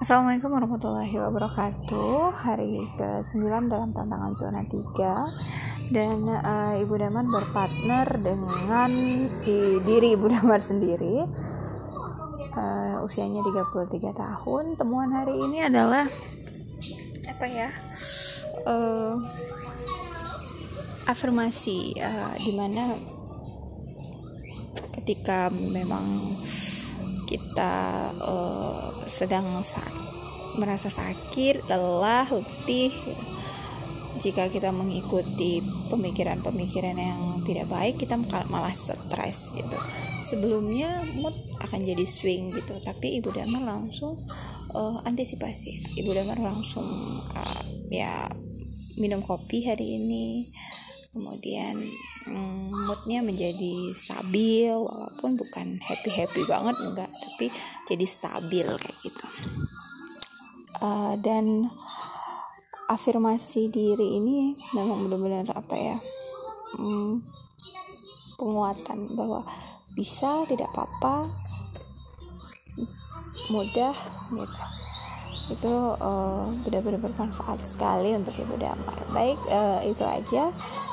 Assalamualaikum warahmatullahi wabarakatuh. Hari ke-9 dalam tantangan zona 3 Dan uh, Ibu Damar berpartner dengan i, diri Ibu Damar sendiri. Uh, Usianya 33 tahun. Temuan hari ini adalah Apa ya uh, Afirmasi uh, Di mana Ketika memang kita uh, sedang sak merasa sakit, lelah, letih, jika kita mengikuti pemikiran-pemikiran yang tidak baik, kita malah stres gitu. Sebelumnya mood akan jadi swing gitu, tapi Ibu Damar langsung uh, antisipasi. Ibu Damar langsung uh, ya minum kopi hari ini, kemudian hmm, moodnya menjadi stabil walaupun bukan happy happy banget enggak tapi jadi stabil kayak gitu. Uh, dan afirmasi diri ini memang benar-benar apa ya hmm, penguatan bahwa bisa tidak apa-apa mudah gitu. Itu uh, benar-benar bermanfaat sekali untuk ibu damar baik uh, itu aja